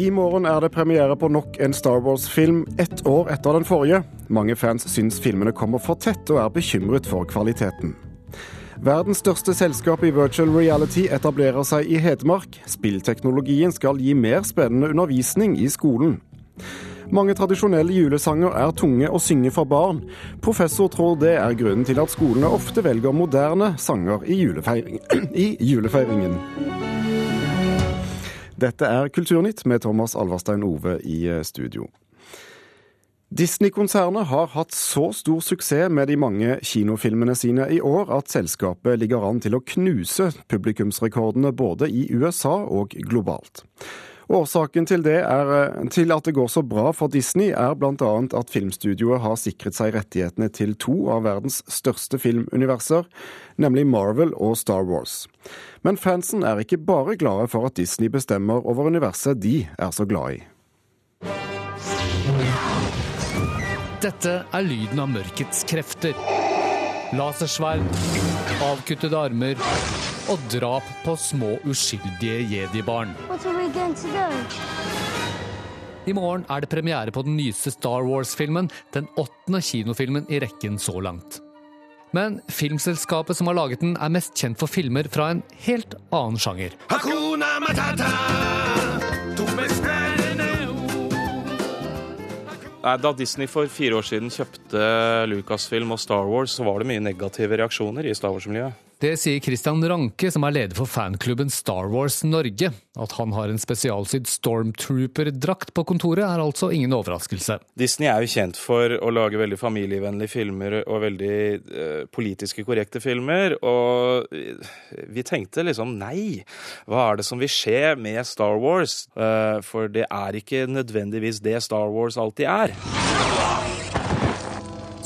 I morgen er det premiere på nok en Star Wars-film ett år etter den forrige. Mange fans syns filmene kommer for tett, og er bekymret for kvaliteten. Verdens største selskap i virtual reality etablerer seg i Hedmark. Spillteknologien skal gi mer spennende undervisning i skolen. Mange tradisjonelle julesanger er tunge å synge for barn. Professor tror det er grunnen til at skolene ofte velger moderne sanger i, julefeiring. i julefeiringen. Dette er Kulturnytt med Thomas Alverstein Ove i eh, studio. Disney-konsernet har hatt så stor suksess med de mange kinofilmene sine i år at selskapet ligger an til å knuse publikumsrekordene både i USA og globalt. Årsaken til, er, eh, til, at det går så bra for Disney, er bl.a. at filmstudioet har sikret seg rettighetene til to av verdens største filmuniverser, nemlig Marvel og Star Wars. Men fansen er ikke bare glade for at Disney bestemmer over universet de er så glad i. Dette er lyden av mørkets krefter. Lasersverd, avkuttede armer og drap på små uskyldige jedi-barn. I morgen er det premiere på den nyeste Star Wars-filmen, den åttende kinofilmen i rekken så langt. Men filmselskapet som har laget den, er mest kjent for filmer fra en helt annen sjanger. Hakuna Matata, Da Disney for fire år siden kjøpte Lucasfilm og Star Wars, så var det mye negative reaksjoner i Star Wars-miljøet. Det sier Christian Ranke, som er leder for fanklubben Star Wars Norge. At han har en spesialsydd Stormtrooper-drakt på kontoret, er altså ingen overraskelse. Disney er jo kjent for å lage veldig familievennlige filmer og veldig eh, politiske korrekte filmer. Og vi tenkte liksom nei, hva er det som vil skje med Star Wars? Eh, for det er ikke nødvendigvis det Star Wars alltid er.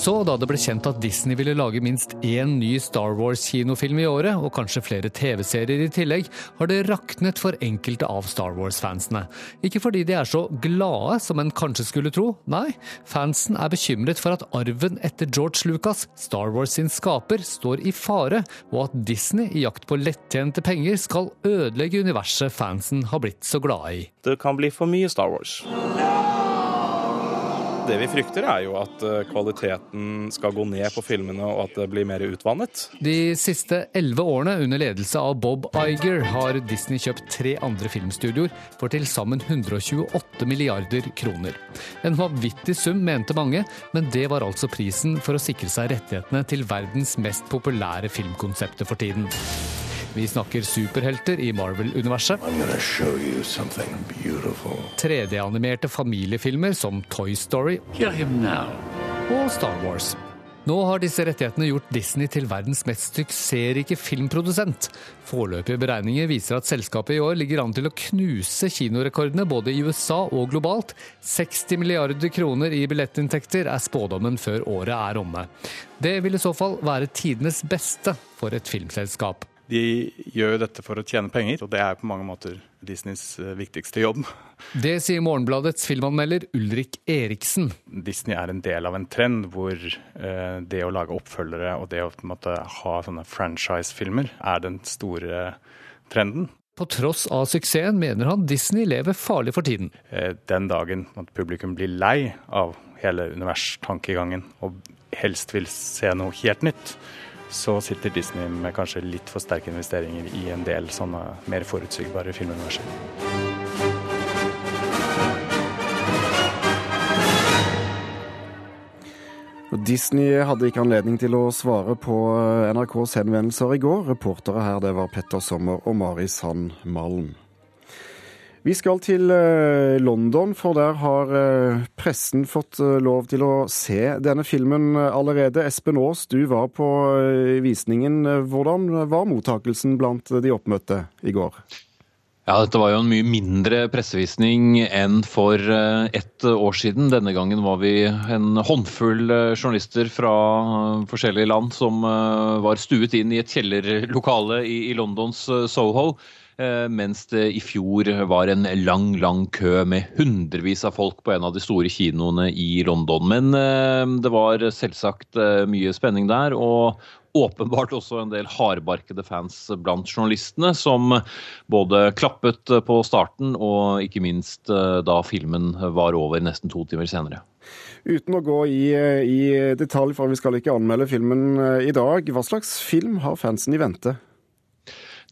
Så da det ble kjent at Disney ville lage minst én ny Star Wars-kinofilm i året, og kanskje flere TV-serier i tillegg, har det raknet for enkelte av Star Wars-fansene. Ikke fordi de er så glade som en kanskje skulle tro, nei, fansen er bekymret for at arven etter George Lucas, Star Wars sin skaper, står i fare, og at Disney i jakt på lettjente penger skal ødelegge universet fansen har blitt så glade i. Det kan bli for mye Star Wars. Det vi frykter, er jo at eh, kvaliteten skal gå ned på filmene, og at det blir mer utvannet. De siste elleve årene under ledelse av Bob Iger har Disney kjøpt tre andre filmstudioer for til sammen 128 milliarder kroner. En vanvittig sum, mente mange, men det var altså prisen for å sikre seg rettighetene til verdens mest populære filmkonsepter for tiden. Vi snakker superhelter i Marvel-universet. 3D-animerte familiefilmer som Toy Story og Star Wars. Nå har disse rettighetene gjort Disney til verdens mest suksessrike filmprodusent. Foreløpige beregninger viser at selskapet i år ligger an til å knuse kinorekordene både i USA og globalt. 60 milliarder kroner i billettinntekter er spådommen før året er omme. Det vil i så fall være tidenes beste for et filmselskap. De gjør jo dette for å tjene penger, og det er på mange måter Disneys eh, viktigste jobb. Det sier Morgenbladets filmanmelder Ulrik Eriksen. Disney er en del av en trend hvor eh, det å lage oppfølgere og det å måte, ha sånne franchise-filmer er den store trenden. På tross av suksessen mener han Disney lever farlig for tiden. Eh, den dagen at publikum blir lei av hele universtankegangen og helst vil se noe helt nytt, så sitter Disney med kanskje litt for sterke investeringer i en del sånne mer forutsigbare filmuniverser. Disney hadde ikke anledning til å svare på NRKs henvendelser i går. Reportere her det var Petter Sommer og Mari Sand Malm. Vi skal til eh, London, for der har eh, pressen fått eh, lov til å se denne filmen allerede. Espen Aas, du var på visningen. Hvordan var mottakelsen blant de oppmøtte i går? Ja, Dette var jo en mye mindre pressevisning enn for ett år siden. Denne gangen var vi en håndfull journalister fra forskjellige land som var stuet inn i et kjellerlokale i Londons Soho. Mens det i fjor var en lang, lang kø med hundrevis av folk på en av de store kinoene i London. Men det var selvsagt mye spenning der. og åpenbart også en del hardbarkede fans blant journalistene, som både klappet på starten og ikke minst eh, da filmen var over nesten to timer senere. Uten å gå i, i detalj, for vi skal ikke anmelde filmen eh, i dag, hva slags film har fansen i vente?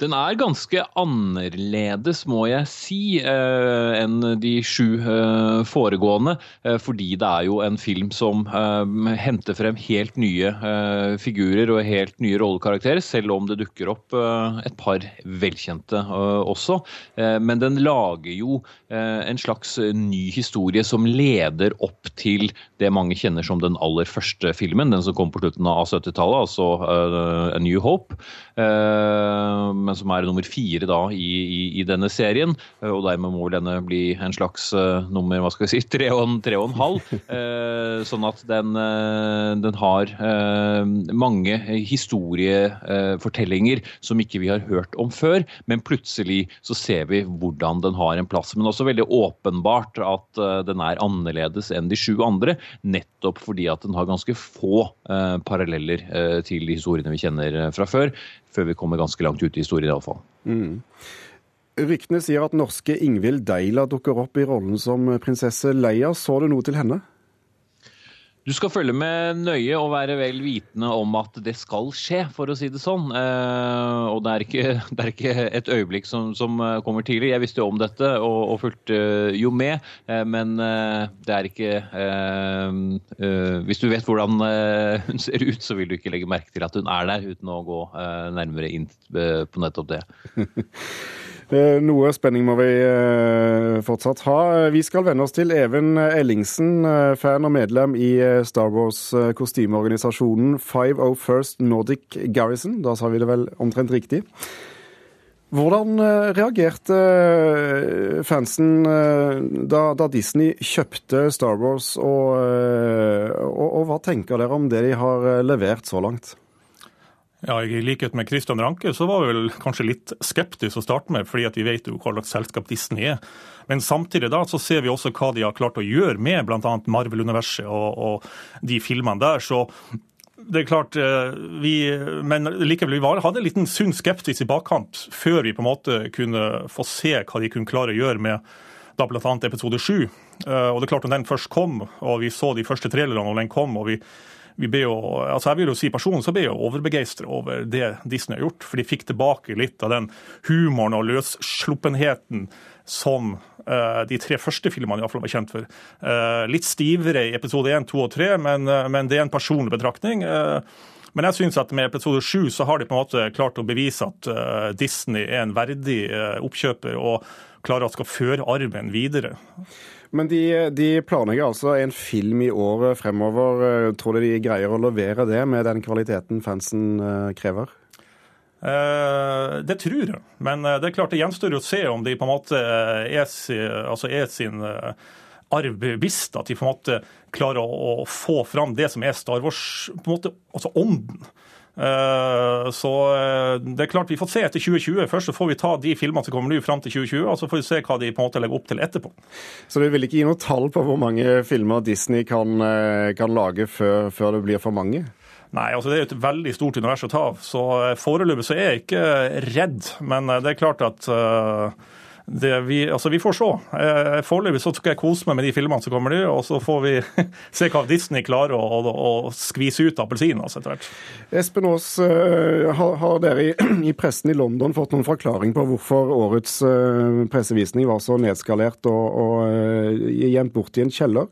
Den er ganske annerledes, må jeg si, eh, enn de sju eh, foregående. Eh, fordi det er jo en film som henter frem helt nye figurer og helt nye rollekarakterer, selv om det dukker opp et par velkjente også. Men den lager jo en slags ny historie som leder opp til det mange kjenner som den aller første filmen, den som kom på slutten av 70-tallet, altså A New Hope men som er nummer fire da i, i, i, denne serien. Og dermed må denne bli en slags uh, nummer hva skal vi si, tre og, tre og en halv. Uh, sånn at den, den har mange historiefortellinger som ikke vi har hørt om før, men plutselig så ser vi hvordan den har en plass. Men også veldig åpenbart at den er annerledes enn de sju andre, nettopp fordi at den har ganske få paralleller til de historiene vi kjenner fra før før vi kommer ganske langt ut i historien iallfall. Mm. Ryktene sier at norske Ingvild Deila dukker opp i rollen som prinsesse Leia. Så du noe til henne? Du skal følge med nøye og være vel vitende om at det skal skje, for å si det sånn. Eh, og det er, ikke, det er ikke, et øyeblikk som, som, eh, kommer tidlig. Jeg visste jo om dette og, og fulgte jo med, eh, men eh, det er ikke eh, eh, Hvis du vet hvordan hun ser ut, så vil du ikke legge merke til at hun er der, uten å gå nærmere inn på nettopp det. Eh, noe spenning må vi eh, fortsatt ha. Vi skal venne oss til Even Ellingsen, eh, fan og medlem i Star Wars-kostymeorganisasjonen 501st Nordic Garrison. Da sa vi det vel omtrent riktig. Hvordan reagerte fansen da, da Disney kjøpte Star Wars, og, og, og hva tenker dere om det de har levert så langt? Ja, I likhet med Christian Ranke så var vi vel kanskje litt skeptiske å starte med, fordi vi vet jo hva slags selskap Disney er. Men samtidig da så ser vi også hva de har klart å gjøre med bl.a. Marvel-universet og, og, de filmene der. Så det er klart, eh, vi, Men likevel, vi hadde en liten sunn skepsis i bakkant før vi på en måte kunne få se hva de kunne klare å gjøre med da bl.a. episode sju. Eh, og det er klart, når den først kom, og vi så de første trailerne, og den kom, og vi vi ble jo, altså jeg vil jo si Personen så ble jeg overbegeistra over det Disney har gjort. For de fikk tilbake litt av den humoren og løssluppenheten som uh, de tre første filmene i hvert fall var kjent for. Uh, litt stivere i episode 1, 2 og 3, men, uh, men det er en personlig betraktning. Men jeg synes at med episode 7 så har de på en måte klart å bevise at Disney er en verdig oppkjøper og klarer å skal føre arven videre. Men de, de, planlegger altså en film i året fremover. Eh, tror du de greier å levere det med den kvaliteten fansen eh, krever? Eh, det tror jeg, men det er klart det gjenstår å se om de på en måte er, altså er sin arv bevisst. At de på en måte klarer å, få fram det som er Star Wars, på en måte, altså ånden. Eh, så eh, det er klart vi får se etter 2020. Først så får vi ta de filmene som kommer nå fram til 2020, og så får vi se hva de på en måte legger opp til etterpå. Så du vil ikke gi noe tall på hvor mange filmer Disney kan, eh, kan lage før, før, det blir for mange? Nei, altså det er jo et veldig stort univers å ta av. Så foreløpig så er jeg ikke redd. Men det er klart at uh, vi, altså vi, får se. Eh, foreløpig skal jeg kose meg med de filmene som kommer nå, og så får vi se hva Disney klarer å, å, å skvise ut appelsinen altså, etter hvert. Espen Aas, eh, har, dere i, i, pressen i London fått noen forklaring på hvorfor årets uh, pressevisning var så nedskalert og, og gjemt bort i en kjeller?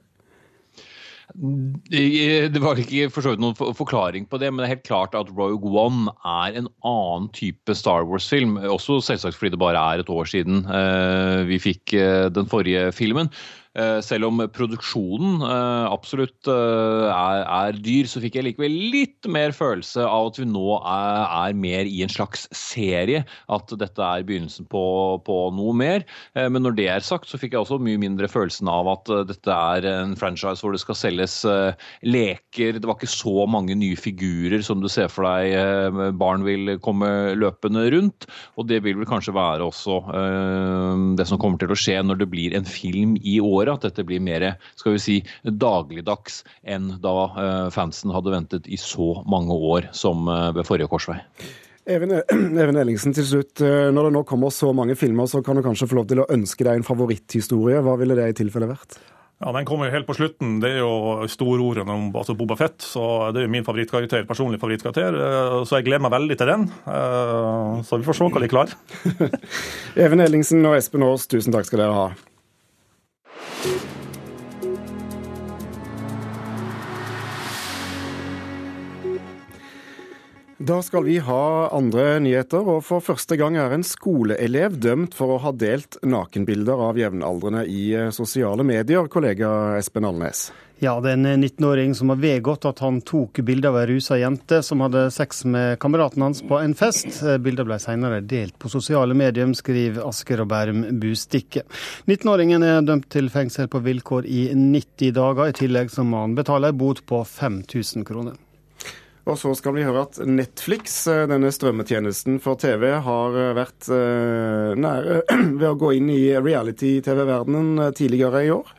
Det var ikke for så vidt noen forklaring på det, men det er helt klart at Rogue One er en annen type Star Wars-film. Også selvsagt fordi det bare er et år siden eh, vi fikk eh, den forrige filmen. Selv om produksjonen absolutt er, er, dyr, så fikk jeg likevel litt mer følelse av at vi nå er, er mer i en slags serie. At dette er begynnelsen på, på, noe mer. Men når det er sagt, så fikk jeg også mye mindre følelsen av at dette er en franchise hvor det skal selges leker. Det var ikke så mange nye figurer som du ser for deg barn vil komme løpende rundt. Og det vil vel kanskje være også det som kommer til å skje når det blir en film i året. At dette blir mer skal vi si, dagligdags enn da øh, fansen hadde ventet i så mange år som øh, ved forrige korsvei. Even, Even Ellingsen, til slutt. Når det nå kommer så mange filmer, så kan du kanskje få lov til å ønske deg en favoritthistorie. Hva ville det i tilfelle vært? Ja, Den kommer jo helt på slutten. Det er jo storordene om altså Boba Fett. så Det er jo min favorittkarakter, personlig favorittkarakter. Eh, så jeg gleder meg veldig til den. Eh, så vi får se hva de klarer. Even Ellingsen og Espen Aas, tusen takk skal dere ha. Da skal vi ha andre nyheter, og for første gang er en skoleelev dømt for å ha delt nakenbilder av jevnaldrende i eh, sosiale medier, kollega Espen Alnes. Ja, det er en 19-åring som har vedgått at han tok bilde av ei rusa jente som hadde sex med kameraten hans på en fest. Eh, bildet ble senere delt på sosiale medier, skriver Asker og Bærum Bustikke. 19-åringen er dømt til fengsel på vilkår i 90 dager. I tillegg så må han betale ei bot på 5000 kroner. Og så skal vi høre at Netflix, eh, denne strømmetjenesten for TV, har eh, vært eh, nære ved å gå inn i reality-TV-verdenen tidligere i år.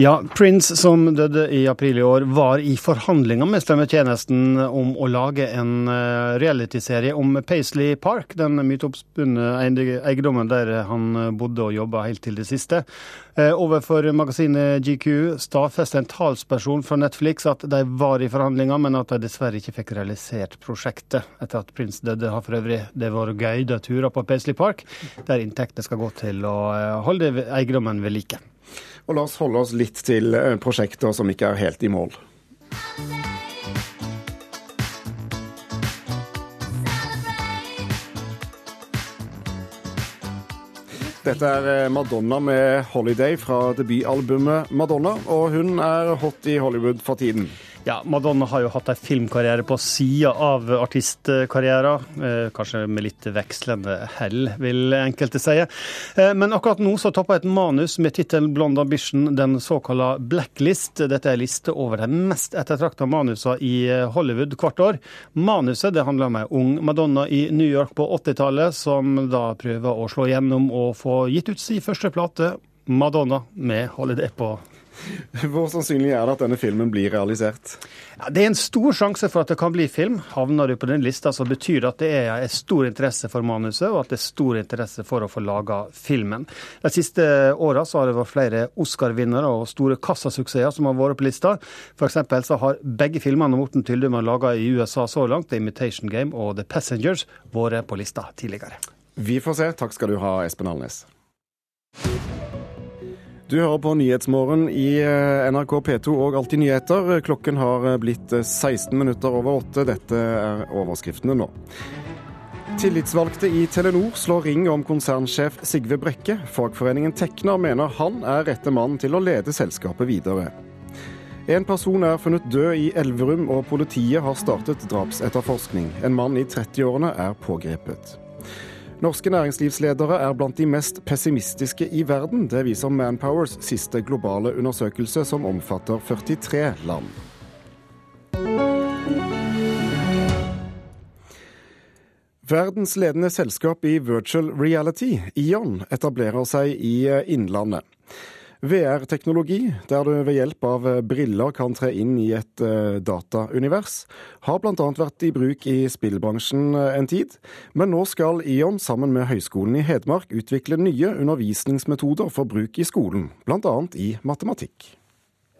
Ja, Prince, som døde i april i år, var i forhandlinger med strømmetjenesten om å lage en eh, realityserie om Paisley Park, den myteoppspunne eiendommen der han bodde og jobba helt til det siste. Eh, overfor magasinet GQ stadfester en talsperson fra Netflix at de var i forhandlinger, men at de dessverre ikke fikk realisert prosjektet. Etter at Prince døde, har for øvrig det vært guida turer på Paisley Park, der inntektene skal gå til å eh, holde eiendommen ved like. Og la oss holde oss litt til eh, prosjekter som ikke er helt i mål. Dette er eh, Madonna med 'Holiday' fra debutalbumet Madonna, og hun er hot i Hollywood for tiden. Ja, Madonna har jo hatt en filmkarriere på sida av artistkarrieren. Eh, kanskje med litt vekslende hell, vil enkelte si. Eh, men akkurat nå så topper et manus med tittelen 'Blond Ambition' den såkalla Blacklist. Dette er en liste over de mest ettertrakta manusene i Hollywood hvert år. Manuset det handler om ei ung Madonna i New York på 80-tallet, som da prøver å slå gjennom og få gitt ut sin første plate, 'Madonna', med 'Holiday' på Hvor sannsynlig er det at denne filmen blir realisert? Ja, det er en stor sjanse for at det kan bli film. Havner du på den lista, så betyr det at det er stor interesse for manuset, og at det er stor interesse for å få laga filmen. De siste åra har det vært flere Oscar-vinnere og store kassasuksesser som har vært på lista. F.eks. så har begge filmene Morten Tyldum har laga i USA så langt, The Imitation Game og The Passengers, vært på lista tidligere. Vi får se. Takk skal du ha, Espen Alnes. Du hører på Nyhetsmorgen i eh, NRK P2 og Alltid nyheter. Klokken har eh, blitt 16 eh, minutter over åtte. Dette er overskriftene nå. Tillitsvalgte i Telenor slår ring om konsernsjef Sigve Brekke. Fagforeningen Tekna mener han er rette mann til å lede selskapet videre. En person er funnet død i Elverum, og politiet har startet drapsetterforskning. En mann i 30-årene er pågrepet. Norske næringslivsledere er blant de mest pessimistiske i verden. Det viser Manpowers siste globale undersøkelse, som omfatter 43 land. Verdens ledende selskap i virtual reality, Ion, etablerer seg i Innlandet. VR-teknologi, der du ved hjelp av briller kan tre inn i et uh, dataunivers, har bl.a. vært i bruk i spillbransjen eh, en tid. Men nå skal Ion sammen med Høgskolen i Hedmark utvikle nye undervisningsmetoder for bruk i skolen, bl.a. i matematikk.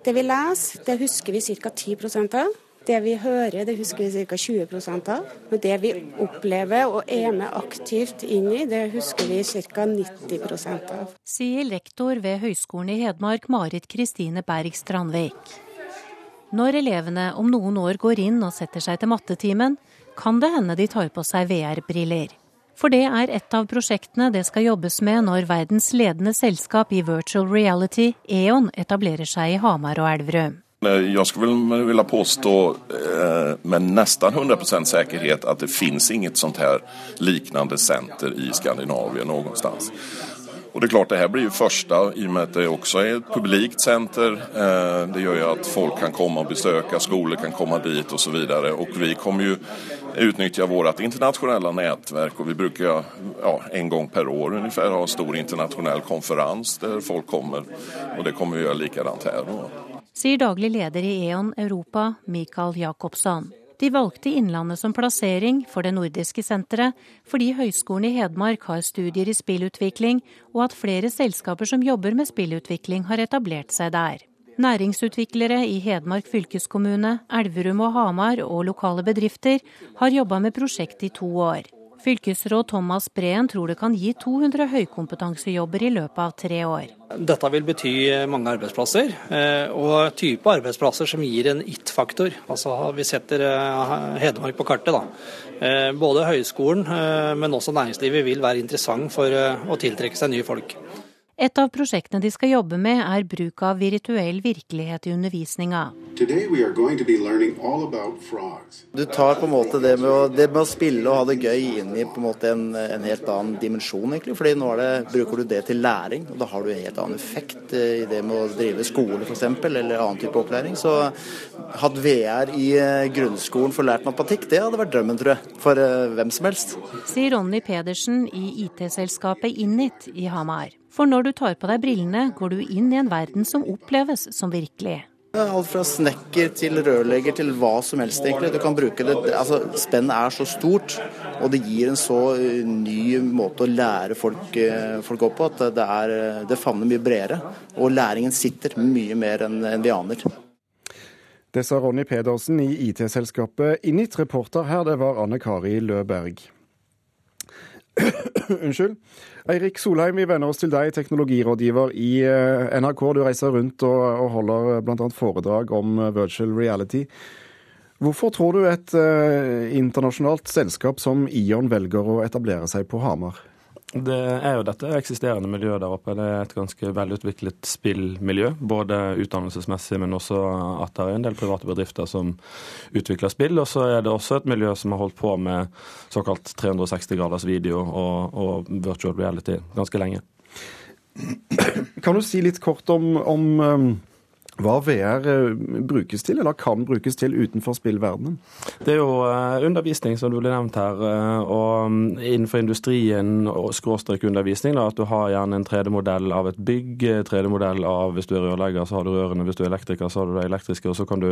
Det vi leser, det husker vi ca. 10 av. Det vi hører, det husker vi ca. 20 av. Men det vi opplever og er med aktivt inn i, det husker vi ca. 90 av. Sier lektor ved Høgskolen i Hedmark, Marit Kristine Berg Strandvik. Når elevene om noen år går inn og setter seg til mattetimen, kan det hende de tar på seg VR-briller. For det er et av prosjektene det skal jobbes med når verdens ledende selskap i virtual reality, E.ON, etablerer seg i Hamar og Elverum. Jeg skulle vilja påstå eh, med nesten 100% sikkerhet at det finnes inget sånt her liknande senter i Skandinavien någonstans. Och det är klart, det här blir ju första i och med att det också är ett publikt center. Eh, det gör ju att folk kan komma och besöka, skolor kan komma dit och så vidare. Och vi kommer ju utnyttja vårt internationella nätverk och vi brukar ja, en gång per år ungefär ha en stor internationell konferens där folk kommer. Och det kommer vi göra likadant här då. Sier daglig leder i E.ON Europa, Mikael Jakobsson. De valgte Innlandet som plassering for det nordiske senteret, fordi Høgskolen i Hedmark har studier i spillutvikling, og at flere selskaper som jobber med spillutvikling har etablert seg der. Næringsutviklere i Hedmark fylkeskommune, Elverum og Hamar og lokale bedrifter har jobba med prosjektet i to år. Fylkesråd Thomas Breen tror det kan gi 200 høykompetansejobber i løpet av tre år. Dette vil bety mange arbeidsplasser, eh, og type arbeidsplasser som gir en it-faktor. Altså Vi setter eh, Hedmark på kartet. da. Eh, både høyskolen, men også næringslivet vil være interessant for å tiltrekke seg nye folk. Et av prosjektene de skal jobbe med, er bruk av virtuell virkelighet i undervisninga. Du tar på en måte det med å, det med å spille og ha det gøy inn i på en, måte en, en helt annen dimensjon, egentlig. Fordi nå det, bruker du det til læring, og da har du en helt annen effekt eh, i det med å drive skole f.eks., eller annen type opplæring. Så hatt VR i eh, grunnskolen for lært matematikk, det hadde vært drømmen, tror jeg. For uh, hvem som helst. Sier Ronny Pedersen i IT-selskapet Innit i Hamar. For når du tar på deg brillene, går du inn i en verden som oppleves som virkelig. Alt fra snekker til rørlegger til hva som helst, egentlig. Du kan bruke det altså, Spennet er så stort, og det gir en så eh, ny måte å lære folk, eh, folk opp på at det, er, det favner mye bredere. Og læringen sitter mye mer enn vi aner. Det sa Ronny Pedersen i IT-selskapet Init. Reporter her, det var Anne Kari Løberg. Unnskyld. Eirik Solheim, vi venner oss til deg, teknologirådgiver i eh, NRK. Du reiser rundt og, og holder eh, bl.a. foredrag om eh, virtual reality. Hvorfor tror du et eh, internasjonalt selskap som Ion velger å etablere seg på Hamar? Det er jo dette eksisterende miljøet der oppe. Det er et ganske velutviklet spillmiljø. Både utdannelsesmessig, men også at det er en del private bedrifter som utvikler spill. Og så er det også et miljø som har holdt på med såkalt 360 graders video og, og virtual reality ganske lenge. Kan du si litt kort om, om um, hva VR eh, brukes til, eller kan brukes til utenfor spillverdenen? Det er jo eh, undervisning, som du ble nevnt her. Eh, og mm, innenfor industrien og undervisning, at du har gjerne en 3D-modell av et bygg. 3D-modell av hvis du er rørlegger, så har du rørene. Hvis du er elektriker, så har du det elektriske. Og så kan du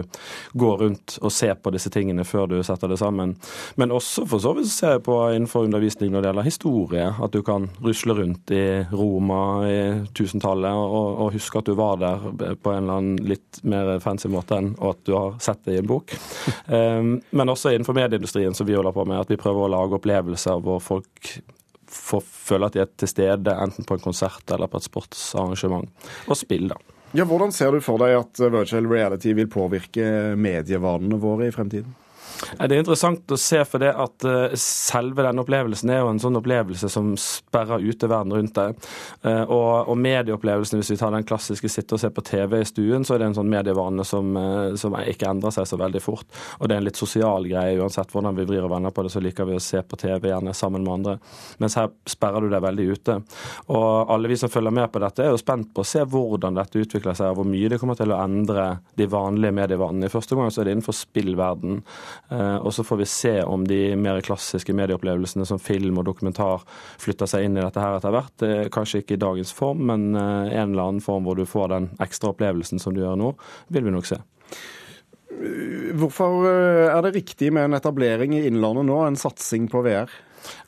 gå rundt og se på disse tingene før du setter det sammen. Men også for så vidt se på innenfor undervisning når det gjelder historie. At du kan rusle rundt i Roma i tusentallet og, og huske at du var der på en eller annen litt mer fancy måte enn at du har sett det i en bok. Um, men også innenfor medieindustrien som vi holder på med, at vi prøver å lage opplevelser hvor folk får føle at de er til stede, enten på en konsert eller på et sportsarrangement. Og spill, da. Ja, hvordan ser du for deg at virtual reality vil påvirke medievanene våre i fremtiden? Det er interessant å se for det at eh, selve denne opplevelsen er jo en sånn opplevelse som sperrer ute verden rundt deg. Eh, og, og medieopplevelsen, hvis vi tar den klassiske sitte og se på TV i stuen, så er det en sånn medievane som, eh, som ikke endrer seg så veldig fort. Og det er en litt sosial greie. Uansett hvordan vi vrir og vender på det, så liker vi å se på TV gjerne sammen med andre. Mens her sperrer du deg veldig ute. Og alle vi som følger med på dette, er jo spent på å se hvordan dette utvikler seg, og hvor mye det kommer til å endre de vanlige medievanene. I første gang så er det innenfor spillverden. Eh, og så får vi se om de mer klassiske medieopplevelsene som film og dokumentar flytter seg inn i dette her etter hvert. Kanskje ikke i dagens form, men eh, en eller annen form hvor du får den ekstra opplevelsen som du gjør nå, vil vi nok se. Hvorfor eh, er det riktig med en etablering i Innlandet nå, en satsing på VR?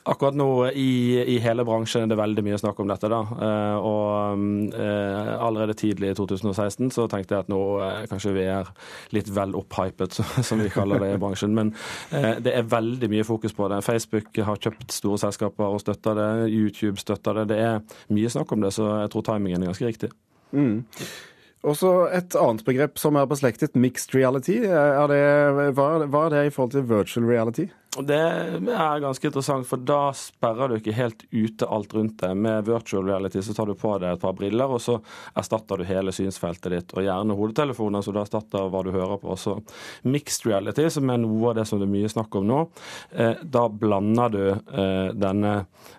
Akkurat nå i, i, hele bransjen er det veldig mye snakk om dette. da. Eh, og eh, allerede tidlig i 2016 så tenkte jeg at nå eh, kanskje vi er litt vel opphypet, som vi kaller det i bransjen. Men det er veldig mye fokus på det. Facebook har kjøpt store selskaper og støtter det. YouTube støtter det. Det er mye snakk om det, så jeg tror timingen er ganske riktig. Mm. Også et annet begrep som er beslektet, mixed reality. Er det, hva, er det i forhold til virtual reality? Det er ganske interessant, for da sperrer du ikke helt ute alt rundt deg. Med virtual reality så tar du på deg et par briller, og så erstatter du hele synsfeltet ditt. Og gjerne hodetelefoner, så du erstatter hva du hører på. Så mixed reality, som er noe av det som det er mye snakk om nå, eh, da blander du eh, denne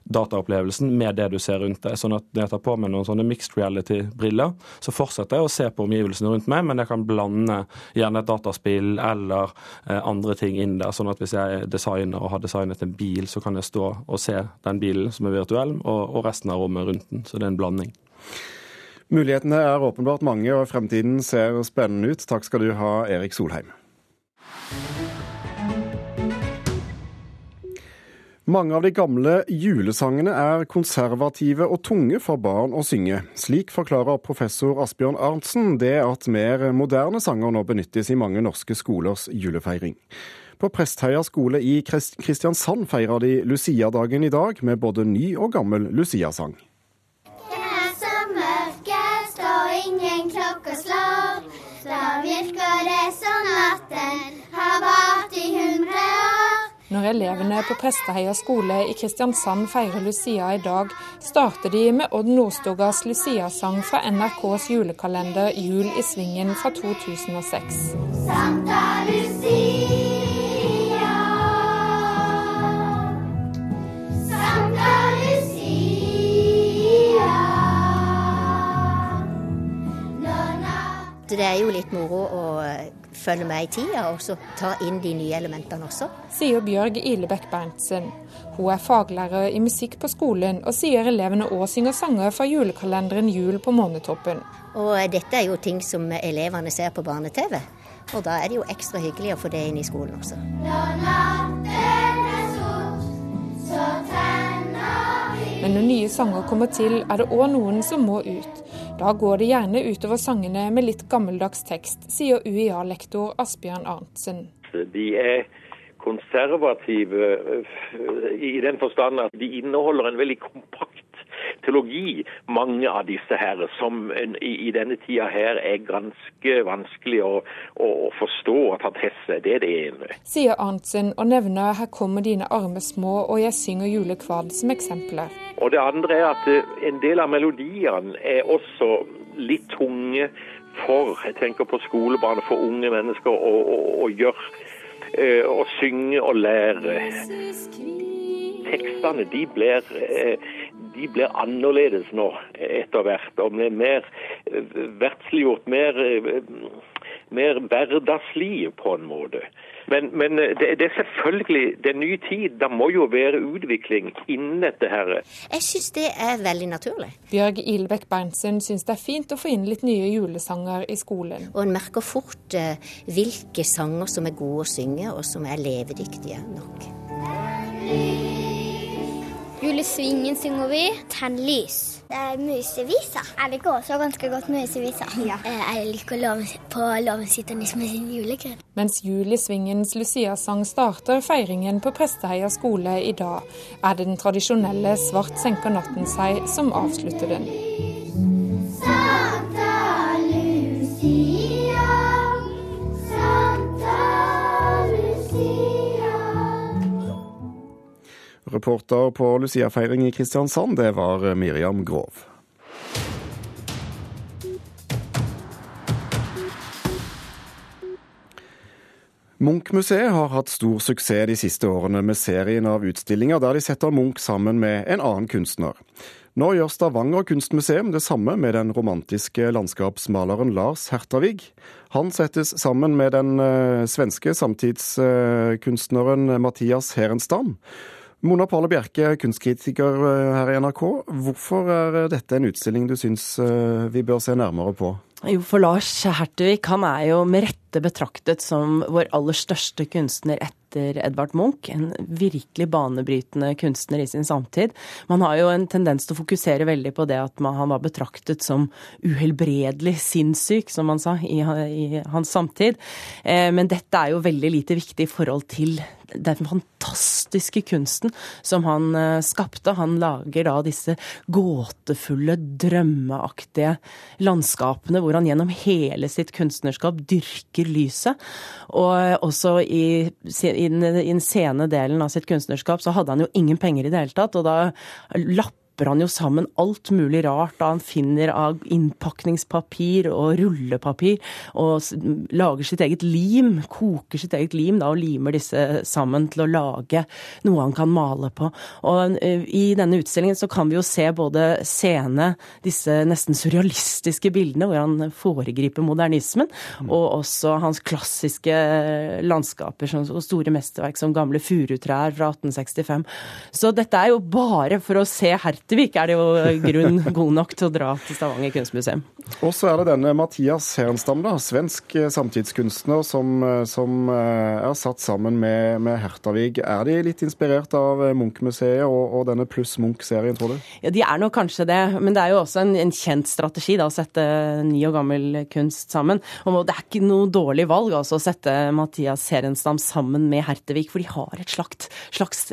dataopplevelsen med det du ser rundt deg. Sånn at når jeg tar på meg noen sånne mixed reality-briller, så fortsetter jeg å se på omgivelsene rundt meg, men jeg kan blande gjerne et dataspill eller eh, andre ting inn der. sånn at hvis jeg designer og har designet en bil, så kan jeg stå og se den bilen som er virtuell, og, og resten av rommet rundt den. Så det er en blanding. Mulighetene er åpenbart mange, og fremtiden ser spennende ut. Takk skal du ha, Erik Solheim. Mange av de gamle julesangene er konservative og tunge for barn å synge. Slik forklarer professor Asbjørn Arntzen det at mer moderne sanger nå benyttes i mange norske skolers julefeiring. På Presthøya skole i Kristiansand feirer de Lucia-dagen i dag med både ny og gammel Lucia-sang. Det er så mørkest og ingen klokker slår. Da virker det som natten har vart i hundre år. Når elevene på Presteheia skole i Kristiansand feirer Lucia i dag, starter de med Odd Nordstogas Lucia-sang fra NRKs julekalender Jul i svingen fra 2006. Santa Lucia. Det er jo litt moro å følge med i tida og så ta inn de nye elementene også. Sier Bjørg Ilebekk Berntsen. Hun er faglærer i musikk på skolen, og sier elevene òg synger sanger fra julekalenderen Jul på Månetoppen. Og dette er jo ting som elevene ser på barne-TV, og da er det jo ekstra hyggelig å få det inn i skolen også. Når natten er sort, så tenner vi Men når nye sanger kommer til, er det òg noen som må ut. Da går det gjerne utover sangene med litt gammeldags tekst, sier UiA-lektor Asbjørn Arntzen. De er konservative eh, i den forstand at de inneholder en veldig kompakt teologi, mange av disse her, som i, i denne tida her er ganske vanskelig å, å, å forstå og ta til seg. Det er det ene. Sier Arntzen og nevner 'Her kommer dine arme små' og 'Jeg synger julekvad' som eksempler. Og det andre er at eh, en del av melodiene er også litt tunge for jeg tenker på skolebarn, for unge mennesker å, å, å gjøre. Eh, å synge og lære. Tekstene de blir eh, de blir annerledes nå etter hvert. Og blir mer eh, verdsliggjort, mer, eh, mer hverdagsliv på en måte. Men, men eh, det, det, er selvfølgelig det er ny tid. Det må jo være utvikling innen dette her. Jeg syns det er veldig naturlig. Bjørg Ilbekk Berntsen syns det er fint å få inn litt nye julesanger i skolen. Og en merker fort hvilke sanger som er gode å synge, og som er levedyktige nok. Julesvingen synger vi. Tenn lys. Det er musevisa. Jeg liker også ganske godt musevisa. Ja. Eh, jeg liker lov, på Låvensitternis med sin julegrønn. Mens Julisvingens Lucia-sang starter feiringen på Presteheia skole i dag, er det den tradisjonelle Svart senker natten seg som avslutter den. Reporter på Lucia-feiring i Kristiansand, det var Miriam Grov. Munch-museet har hatt stor suksess de siste årene med serien av utstillinger der de setter Munch sammen med en annen kunstner. Nå gjør Stavanger kunstmuseum det samme med den romantiske landskapsmaleren Lars Hertavig. Han settes sammen med den eh, svenske samtidskunstneren Mathias Herenstam. Mona Palle Bjerke, kunstkritiker eh, her i NRK. Hvorfor er dette en utstilling du syns eh, vi bør se nærmere på? Jo, for Lars Hertevig han er jo med rette betraktet som vår aller største kunstner etter Edvard Munch. En virkelig banebrytende kunstner i sin samtid. Man har jo en tendens til å fokusere veldig på det at man, han var betraktet som uhelbredelig sinnssyk, som man sa, i, i hans samtid. Eh, men dette er jo veldig lite viktig i forhold til den fantastiske kunsten som han eh, skapte. Han lager da disse gåtefulle, drømmeaktige landskapene hvor han gjennom hele sitt kunstnerskap dyrker lyset. Og også i, i den sene delen av sitt kunstnerskap så hadde han jo ingen penger i det hele tatt, og da lapper klipper han jo sammen alt mulig rart da han finner av innpakningspapir og rullepapir, og lager sitt eget lim, koker sitt eget lim da, og limer disse sammen til å lage noe han kan male på. Og eh, I denne utstillingen så kan vi jo se både scene, disse nesten surrealistiske bildene hvor han foregriper modernismen, mm. og også hans klassiske landskaper og store mesterverk som gamle furutrær fra 1865. Så dette er jo bare for å se Hertha Hjertevik er det jo grunn god nok til å dra til Stavanger kunstmuseum. Og så er det denne Mathias Herenstam, da, svensk eh, samtidskunstner som, eh, som eh, er satt sammen med, med Hertavig. Er de litt inspirert av Munch-museet og, og, denne Pluss Munch-serien, tror du? Ja, De er nok kanskje det, men det er jo også en, en kjent strategi da, å sette ny og gammel kunst sammen. Og det er ikke noe dårlig valg altså, å sette Mathias Herenstam sammen med Hertevig, for de har et slags, slags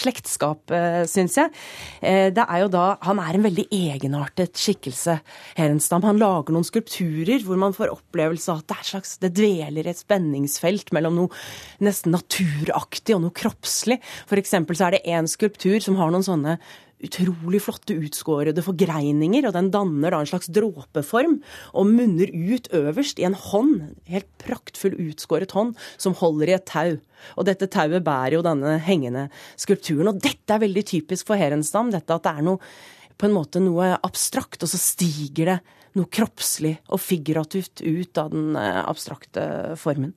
slektskap, syns jeg. Det er jo da Han er en veldig egenartet skikkelse, Herenstam. Han lager noen skulpturer hvor man får opplevelse av at det er slags Det dveler et spenningsfelt mellom noe nesten naturaktig og noe kroppslig. For eksempel så er det en skulptur som har noen sånne utrolig flotte utskårede forgreininger, og den danner da en slags dråpeform og munner ut øverst i en hånd, helt praktfull utskåret hånd, som holder i et tau. Og dette tauet bærer jo denne hengende skulpturen. Og dette er veldig typisk for Herenstam, dette at det er noe på en måte noe abstrakt, og så stiger det noe kroppslig og figurativt ut av den eh, abstrakte formen.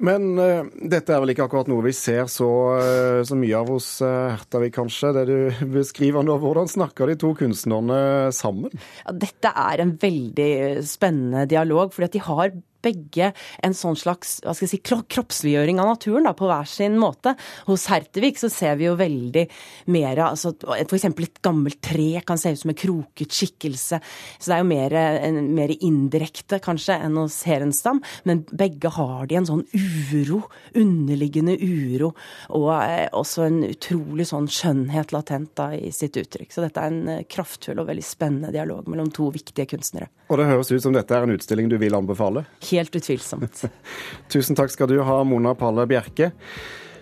Men uh, dette er vel ikke akkurat noe vi ser så, uh, så mye av hos uh, Hertavik, kanskje? Det du beskriver nå, Hvordan snakker de to kunstnerne sammen? Ja, dette er en veldig spennende dialog, fordi at de har begge en sånn slags hva skal jeg si, kroppsliggjøring av naturen da, på hver sin måte. Hos Hertevik så ser vi jo veldig mer altså F.eks. et gammelt tre kan se ut som en kroket skikkelse. Så det er jo mer, mer indirekte kanskje enn hos Herenstam. Men begge har de en sånn uro, underliggende uro, og eh, også en utrolig sånn skjønnhet latent da i sitt uttrykk. Så dette er en eh, kraftfull og veldig spennende dialog mellom to viktige kunstnere. Og det høres ut som dette er en utstilling du vil anbefale? Helt utvilsomt. Tusen takk skal du ha, Mona Palle Bjerke.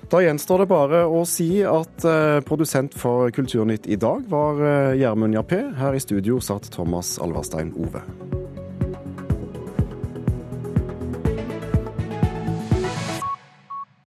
Da gjenstår det bare å si at eh, produsent for Kulturnytt i dag var eh, Gjermund Jappé. Her i studio satt Thomas Alverstein Ove.